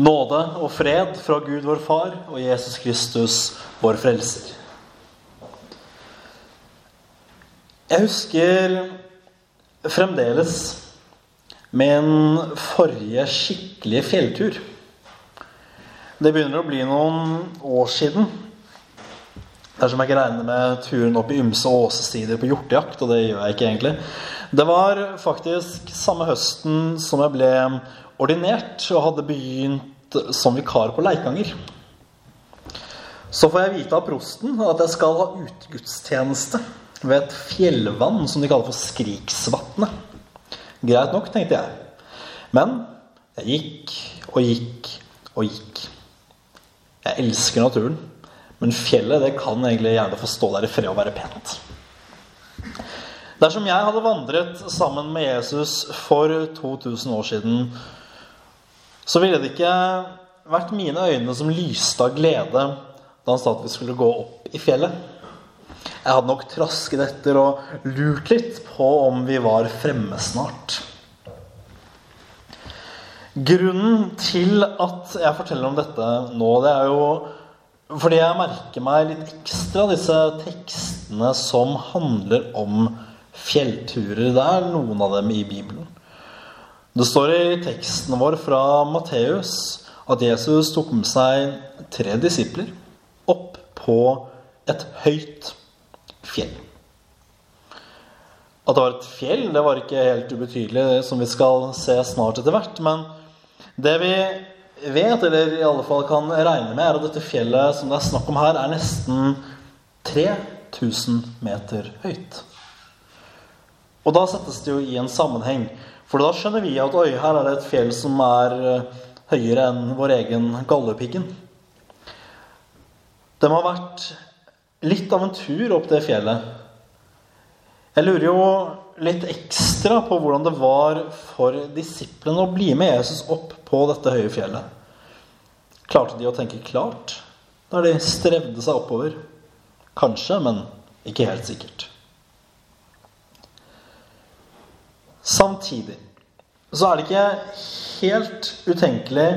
Nåde og fred fra Gud vår Far og Jesus Kristus vår Frelser. Jeg husker fremdeles min forrige skikkelige fjelltur. Det begynner å bli noen år siden. Dersom jeg ikke regner med turen opp i ymse åsesider på hjortejakt, og det gjør jeg ikke egentlig. Det var faktisk samme høsten som jeg ble ordinert og hadde begynt som vikar på Leikanger. Så får jeg vite av prosten at jeg skal ha utegudstjeneste ved et fjellvann som de kaller for Skriksvatnet. Greit nok, tenkte jeg. Men jeg gikk og gikk og gikk. Jeg elsker naturen, men fjellet det kan egentlig gjerne få stå der i fred og være pent. Dersom jeg hadde vandret sammen med Jesus for 2000 år siden, så ville det ikke vært mine øyne som lyste av glede da han sa at vi skulle gå opp i fjellet. Jeg hadde nok trasket etter og lurt litt på om vi var fremme snart. Grunnen til at jeg forteller om dette nå, det er jo fordi jeg merker meg litt ekstra disse tekstene som handler om fjellturer. Det er noen av dem i Bibelen. Det står i teksten vår fra Matteus at Jesus tok med seg tre disipler opp på et høyt fjell. At det var et fjell, det var ikke helt ubetydelig, som vi skal se snart etter hvert. Men det vi vet, eller i alle fall kan regne med, er at dette fjellet som det er snakk om her, er nesten 3000 meter høyt. Og da settes det jo i en sammenheng. For da skjønner vi at oi, her er det et fjell som er eh, høyere enn vår egen Galdhøpiggen. Må ha vært litt av en tur opp det fjellet. Jeg lurer jo litt ekstra på hvordan det var for disiplene å bli med Jesus opp på dette høye fjellet. Klarte de å tenke klart da de strevde seg oppover? Kanskje, men ikke helt sikkert. Samtidig så er det ikke helt utenkelig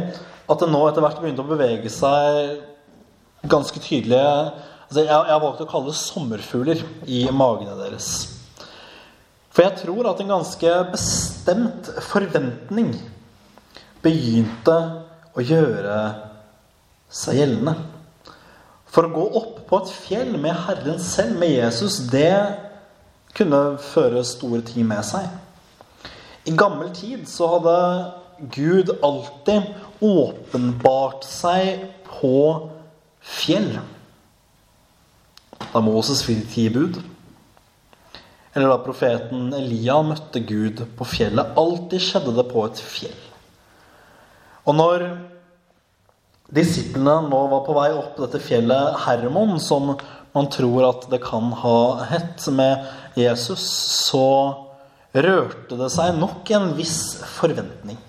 at det nå etter hvert begynte å bevege seg ganske tydelige altså jeg, har valgt å kalle det sommerfugler i magene deres. For jeg tror at en ganske bestemt forventning begynte å gjøre seg gjeldende. For å gå opp på et fjell med Herren selv, med Jesus, det kunne føre store ting med seg. I gammel tid så hadde Gud alltid åpenbart seg på fjell. Da Moses fikk ti bud. Eller da profeten Elia møtte Gud på fjellet. Alltid skjedde det på et fjell. Og når disiplene nå var på vei opp dette fjellet Hermon, som man tror at det kan ha hett med Jesus, så rørte det seg nok en viss forventning.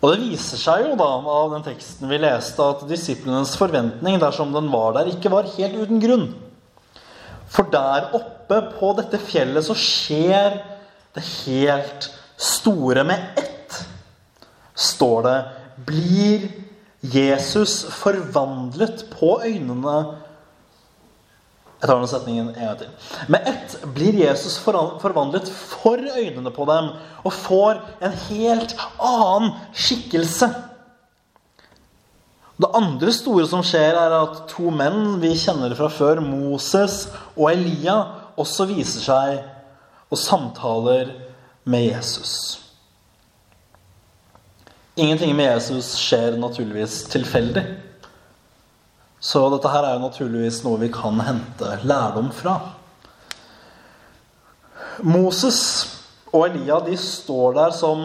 Og det viser seg jo da av den teksten vi leste, at disiplenes forventning, dersom den var der, ikke var helt uten grunn. For der oppe på dette fjellet så skjer det helt store med ett. Står det Blir Jesus forvandlet på øynene jeg tar den setningen en gang til. Med ett blir Jesus forvandlet for øynene på dem og får en helt annen skikkelse. Det andre store som skjer, er at to menn vi kjenner fra før, Moses og Elia, også viser seg og samtaler med Jesus. Ingenting med Jesus skjer naturligvis tilfeldig. Så dette her er jo naturligvis noe vi kan hente lærdom fra. Moses og Elia de står der som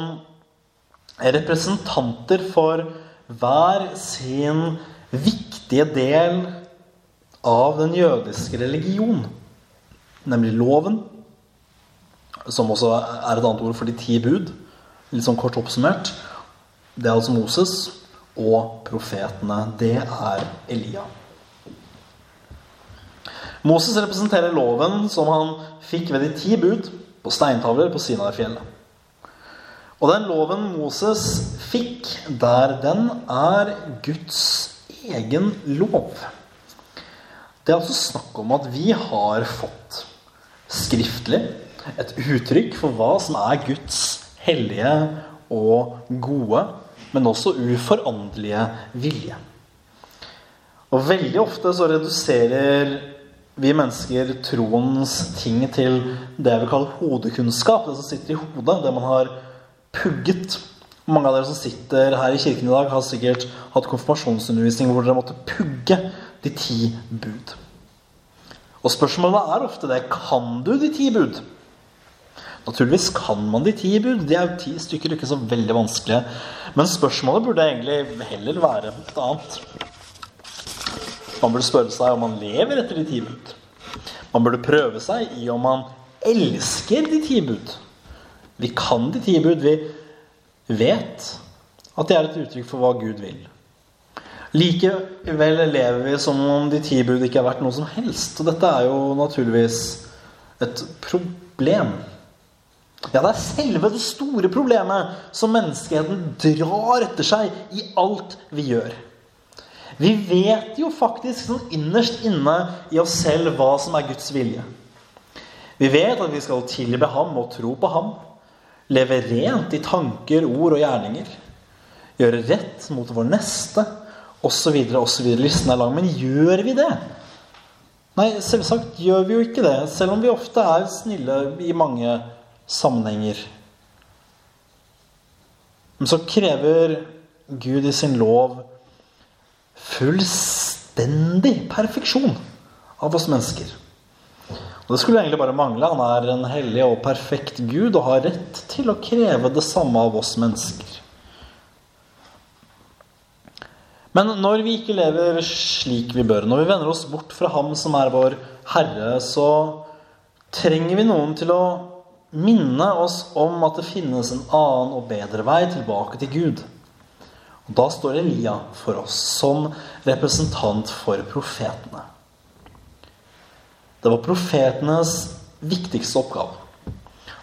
representanter for hver sin viktige del av den jødiske religion, nemlig loven, som også er et annet ord for de ti bud, litt sånn kort oppsummert. Det er altså Moses og profetene. Det er Elia. Moses representerer loven som han fikk ved de ti bud på steintavler på Sinai-fjellet. Og den loven Moses fikk der, den er Guds egen lov. Det er altså snakk om at vi har fått skriftlig et uttrykk for hva som er Guds hellige og gode, men også uforanderlige vilje. Og veldig ofte så reduserer vi mennesker troens ting til det jeg vil kalle hodekunnskap. Det som sitter i hodet, det man har pugget. Mange av dere som sitter her i kirken i dag, har sikkert hatt konfirmasjonsundervisning hvor dere måtte pugge de ti bud. Og spørsmålet er ofte det kan du de ti bud? Naturligvis kan man de ti bud. De er jo ti stykker, ikke så veldig vanskelige. Men spørsmålet burde egentlig heller være et annet. Man burde spørre seg om man lever etter de ti bud. Man burde prøve seg i om man elsker de ti bud. Vi kan de ti bud. Vi vet at det er et uttrykk for hva Gud vil. Likevel lever vi som om de ti bud ikke er verdt noe som helst. Og dette er jo naturligvis et problem. Ja, det er selve det store problemet som menneskeheten drar etter seg i alt vi gjør. Vi vet jo faktisk sånn innerst inne i oss selv hva som er Guds vilje. Vi vet at vi skal tilbe ham og tro på ham. Leve rent i tanker, ord og gjerninger. Gjøre rett mot vår neste, osv., osv. Listen er lang. Men gjør vi det? Nei, selvsagt gjør vi jo ikke det. Selv om vi ofte er snille i mange sammenhenger. Men så krever Gud i sin lov fullstendig perfeksjon av oss mennesker. Og Det skulle egentlig bare mangle. Han er en hellig og perfekt Gud og har rett til å kreve det samme av oss mennesker. Men når vi ikke lever slik vi bør, når vi vender oss bort fra Ham som er vår Herre, så trenger vi noen til å minne oss om at det finnes en annen og bedre vei tilbake til Gud. Og Da står Elia for oss som representant for profetene. Det var profetenes viktigste oppgave.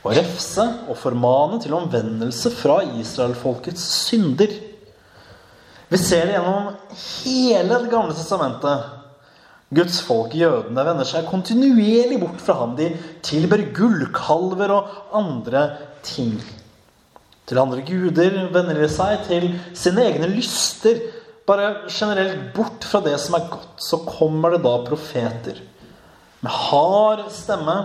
Å refse og formane til omvendelse fra israelfolkets synder. Vi ser det gjennom hele Det gamle testamentet. Guds folk, jødene, vender seg kontinuerlig bort fra ham. De tilber gullkalver og andre ting til andre guder, venner de seg til sine egne lyster. Bare generelt bort fra det som er godt. Så kommer det da profeter med hard stemme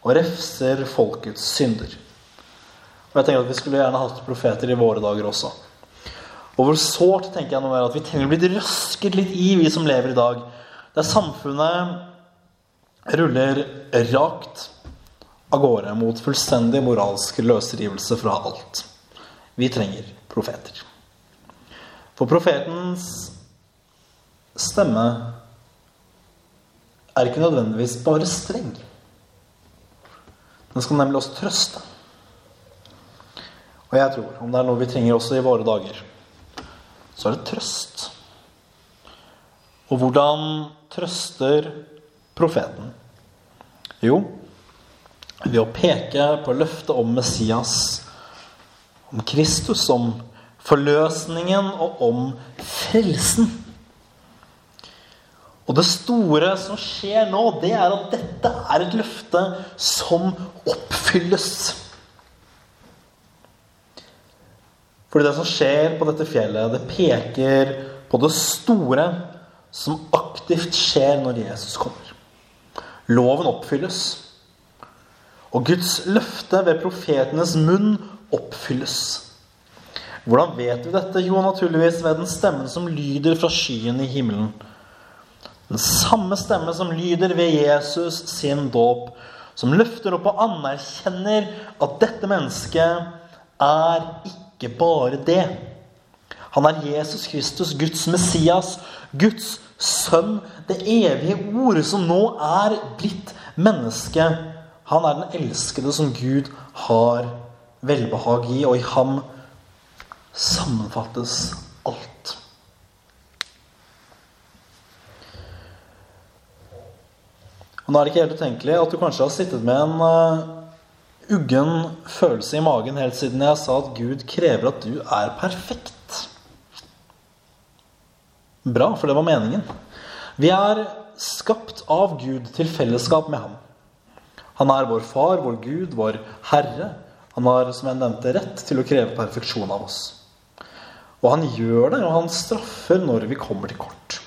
og refser folkets synder. Og jeg tenker at Vi skulle gjerne hatt profeter i våre dager også. Og hvor sårt tenker jeg nå er at vi trenger å bli røsket litt i, vi som lever i dag. Der samfunnet ruller rakt av gårde mot fullstendig moralsk løsrivelse fra alt. Vi trenger profeter. For profetens stemme er ikke nødvendigvis bare streng. Den skal nemlig også trøste. Og jeg tror, om det er noe vi trenger også i våre dager, så er det trøst. Og hvordan trøster profeten? Jo, ved å peke på løftet om Messias, om Kristus, om forløsningen og om frelsen. Og det store som skjer nå, det er at dette er et løfte som oppfylles. Fordi det som skjer på dette fjellet, det peker på det store som aktivt skjer når Jesus kommer. Loven oppfylles. Og Guds løfte ved profetenes munn oppfylles. Hvordan vet vi dette? Jo, naturligvis ved den stemmen som lyder fra skyen i himmelen. Den samme stemme som lyder ved Jesus sin dåp, som løfter opp og anerkjenner at dette mennesket er ikke bare det. Han er Jesus Kristus, Guds Messias, Guds sønn, det evige ordet som nå er blitt menneske han er den elskede som Gud har velbehag i, og i ham sammenfattes alt. Og Nå er det ikke helt utenkelig at du kanskje har sittet med en uh, uggen følelse i magen helt siden jeg sa at Gud krever at du er perfekt. Bra, for det var meningen. Vi er skapt av Gud til fellesskap med ham. Han er vår far, vår Gud, vår Herre. Han har, som jeg nevnte, rett til å kreve perfeksjon av oss. Og han gjør det, og han straffer når vi kommer til kort.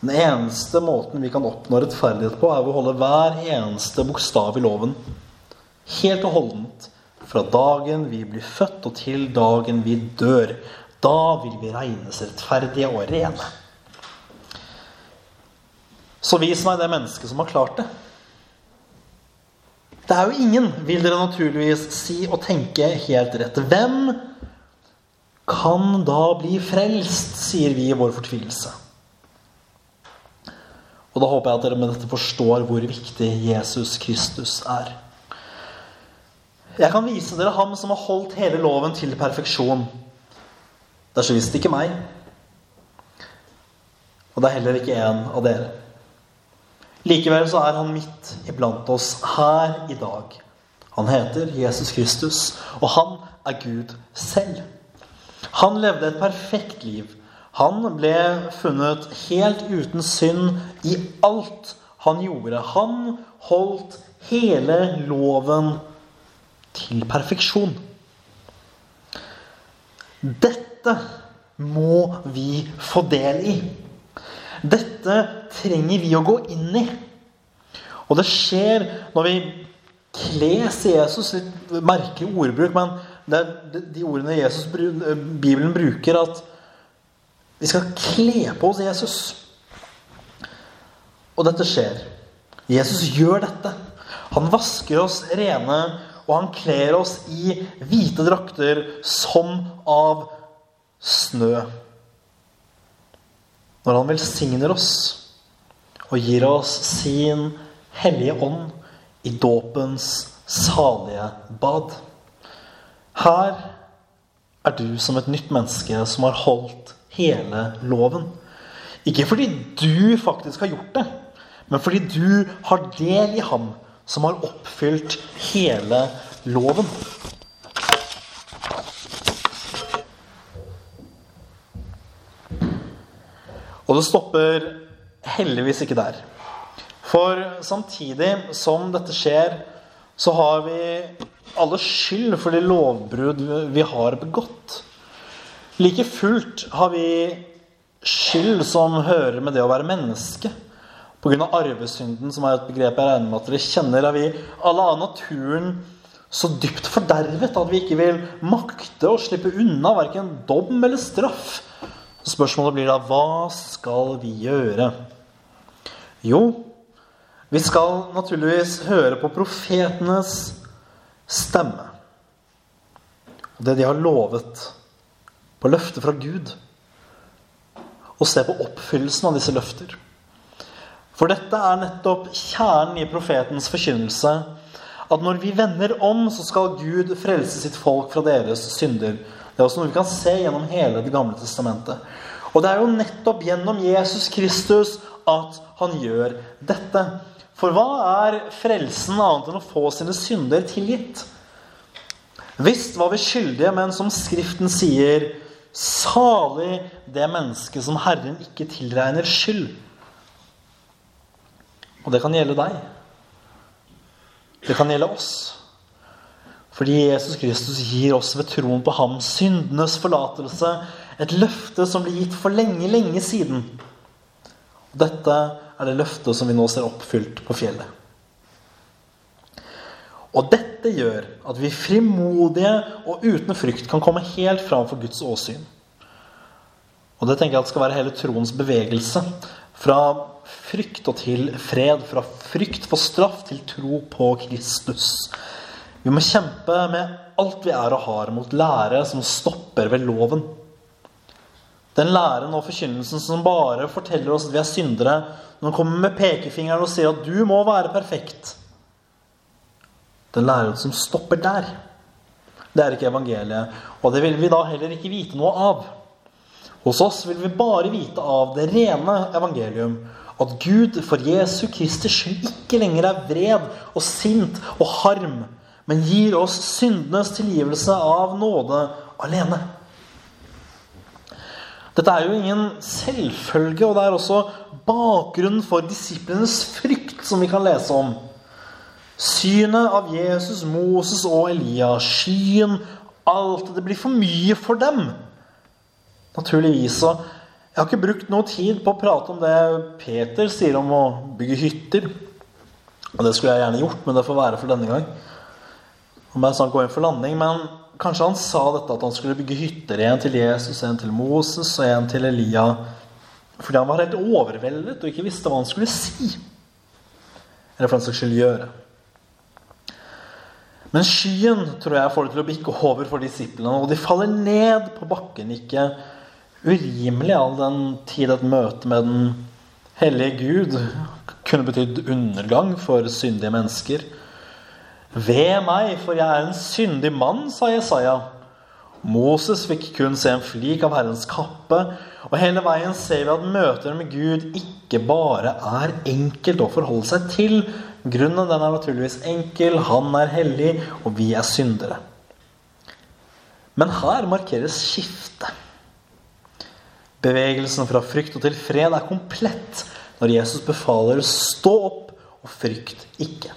Den eneste måten vi kan oppnå rettferdighet på, er ved å holde hver eneste bokstav i loven helt og holdent fra dagen vi blir født og til dagen vi dør. Da vil vi regnes rettferdige og rene. Så vis meg det mennesket som har klart det. Det er jo ingen, vil dere naturligvis si og tenke helt rett. Hvem kan da bli frelst, sier vi i vår fortvilelse. Og da håper jeg at dere med dette forstår hvor viktig Jesus Kristus er. Jeg kan vise dere ham som har holdt hele loven til perfeksjon. Det er så visst ikke meg. Og det er heller ikke en av dere. Likevel så er han midt iblant oss her i dag. Han heter Jesus Kristus, og han er Gud selv. Han levde et perfekt liv han ble funnet helt uten synd i alt han gjorde. Han holdt hele loven til perfeksjon. Dette må vi få del i. Dette trenger vi å gå inn i. Og det skjer når vi kles Jesus. Litt merkelig ordbruk, men det er de ordene Jesus, Bibelen bruker, at vi skal kle på oss Jesus. Og dette skjer. Jesus gjør dette. Han vasker oss rene, og han kler oss i hvite drakter som av snø. Når han velsigner oss og gir oss sin hellige ånd i dåpens salige bad. Her er du som et nytt menneske som har holdt hele loven. Ikke fordi du faktisk har gjort det, men fordi du har del i ham som har oppfylt hele loven. Og det stopper heldigvis ikke der. For samtidig som dette skjer, så har vi alle skyld for de lovbrudd vi har begått. Like fullt har vi skyld som hører med det å være menneske. Pga. arvesynden, som er et begrep jeg regner med at dere kjenner, er vi alle av naturen så dypt fordervet at vi ikke vil makte å slippe unna verken dom eller straff. Spørsmålet blir da hva skal vi gjøre? Jo, vi skal naturligvis høre på profetenes stemme. Det de har lovet på løftet fra Gud. Og se på oppfyllelsen av disse løfter. For dette er nettopp kjernen i profetens forkynnelse. At når vi vender om, så skal Gud frelse sitt folk fra deres synder. Det er også noe vi kan se gjennom hele Det gamle testamentet. Og det er jo nettopp gjennom Jesus Kristus at han gjør dette. For hva er frelsen annet enn å få sine synder tilgitt? Visst var vi skyldige, men som Skriften sier, Salig det mennesket som Herren ikke tilregner skyld. Og det kan gjelde deg. Det kan gjelde oss. Fordi Jesus Kristus gir oss ved troen på ham syndenes forlatelse. Et løfte som ble gitt for lenge, lenge siden. Dette er det løftet som vi nå ser oppfylt på fjellet. Og dette gjør at vi frimodige og uten frykt kan komme helt fram for Guds åsyn. Og det tenker jeg at skal være hele troens bevegelse. Fra frykt og til fred. Fra frykt for straff til tro på Kristus. Vi må kjempe med alt vi er og har, mot lære som stopper ved loven. Den læren og forkynnelsen som bare forteller oss at vi er syndere, når den kommer med pekefingeren og sier at 'du må være perfekt', den læren som stopper der, det er ikke evangeliet. Og det vil vi da heller ikke vite noe av. Hos oss vil vi bare vite av det rene evangelium. At Gud for Jesu Kristi skyld ikke lenger er vred og sint og harm, men gir oss syndenes tilgivelse av nåde alene. Dette er jo ingen selvfølge, og det er også bakgrunnen for disiplenes frykt, som vi kan lese om. Synet av Jesus, Moses og Elia, skyen, alt Det blir for mye for dem. Naturligvis. Og jeg har ikke brukt noe tid på å prate om det Peter sier om å bygge hytter. Og det skulle jeg gjerne gjort, men det får være for denne gang. Om jeg snart går inn for landing, men Kanskje han sa dette at han skulle bygge hytter. En til Jesus, en til Moses og en til Elia. Fordi han var helt overveldet og ikke visste hva han skulle si. Eller for den saks skyld gjøre. Men skyen tror jeg får det til å bikke over for disiplene, og de faller ned på bakken. Ikke urimelig all den tid et møte med den hellige Gud kunne betydd undergang for syndige mennesker. Ved meg, for jeg er en syndig mann, sa Jesaja. Moses fikk kun se en flik av Herrens kappe. Og hele veien ser vi at møter med Gud ikke bare er enkelt å forholde seg til. Grunnen den er naturligvis enkel. Han er hellig, og vi er syndere. Men her markeres skiftet. Bevegelsen fra frykt og til fred er komplett når Jesus befaler å 'stå opp og frykt ikke'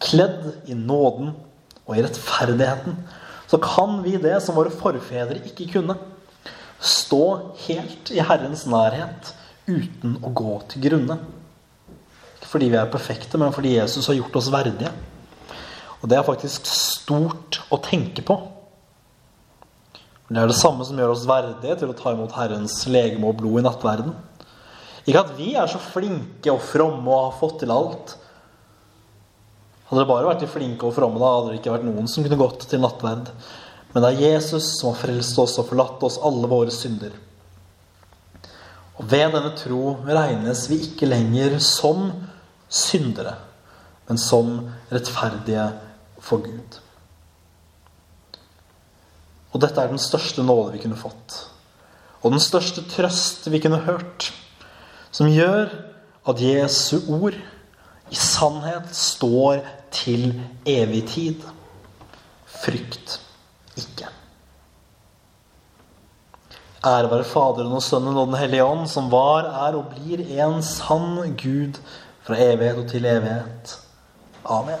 kledd i nåden og i rettferdigheten, så kan vi det som våre forfedre ikke kunne. Stå helt i Herrens nærhet uten å gå til grunne. Ikke fordi vi er perfekte, men fordi Jesus har gjort oss verdige. Og det er faktisk stort å tenke på. Det er det samme som gjør oss verdige til å ta imot Herrens legeme og blod i nattverden. Ikke at vi er så flinke og fromme og har fått til alt. Hadde det bare vært de flinke og fromme, da hadde det ikke vært noen som kunne gått til nattverd. Men det er Jesus som har frelst oss og forlatt oss alle våre synder. Og ved denne tro regnes vi ikke lenger som syndere, men som rettferdige for Gud. Og dette er den største nåde vi kunne fått. Og den største trøst vi kunne hørt. Som gjør at Jesu ord i sannhet står til evig tid. Frykt ikke. Ære være Faderen og Sønnen og Den hellige ånd, som var, er og blir en sann Gud fra evighet og til evighet. Amen.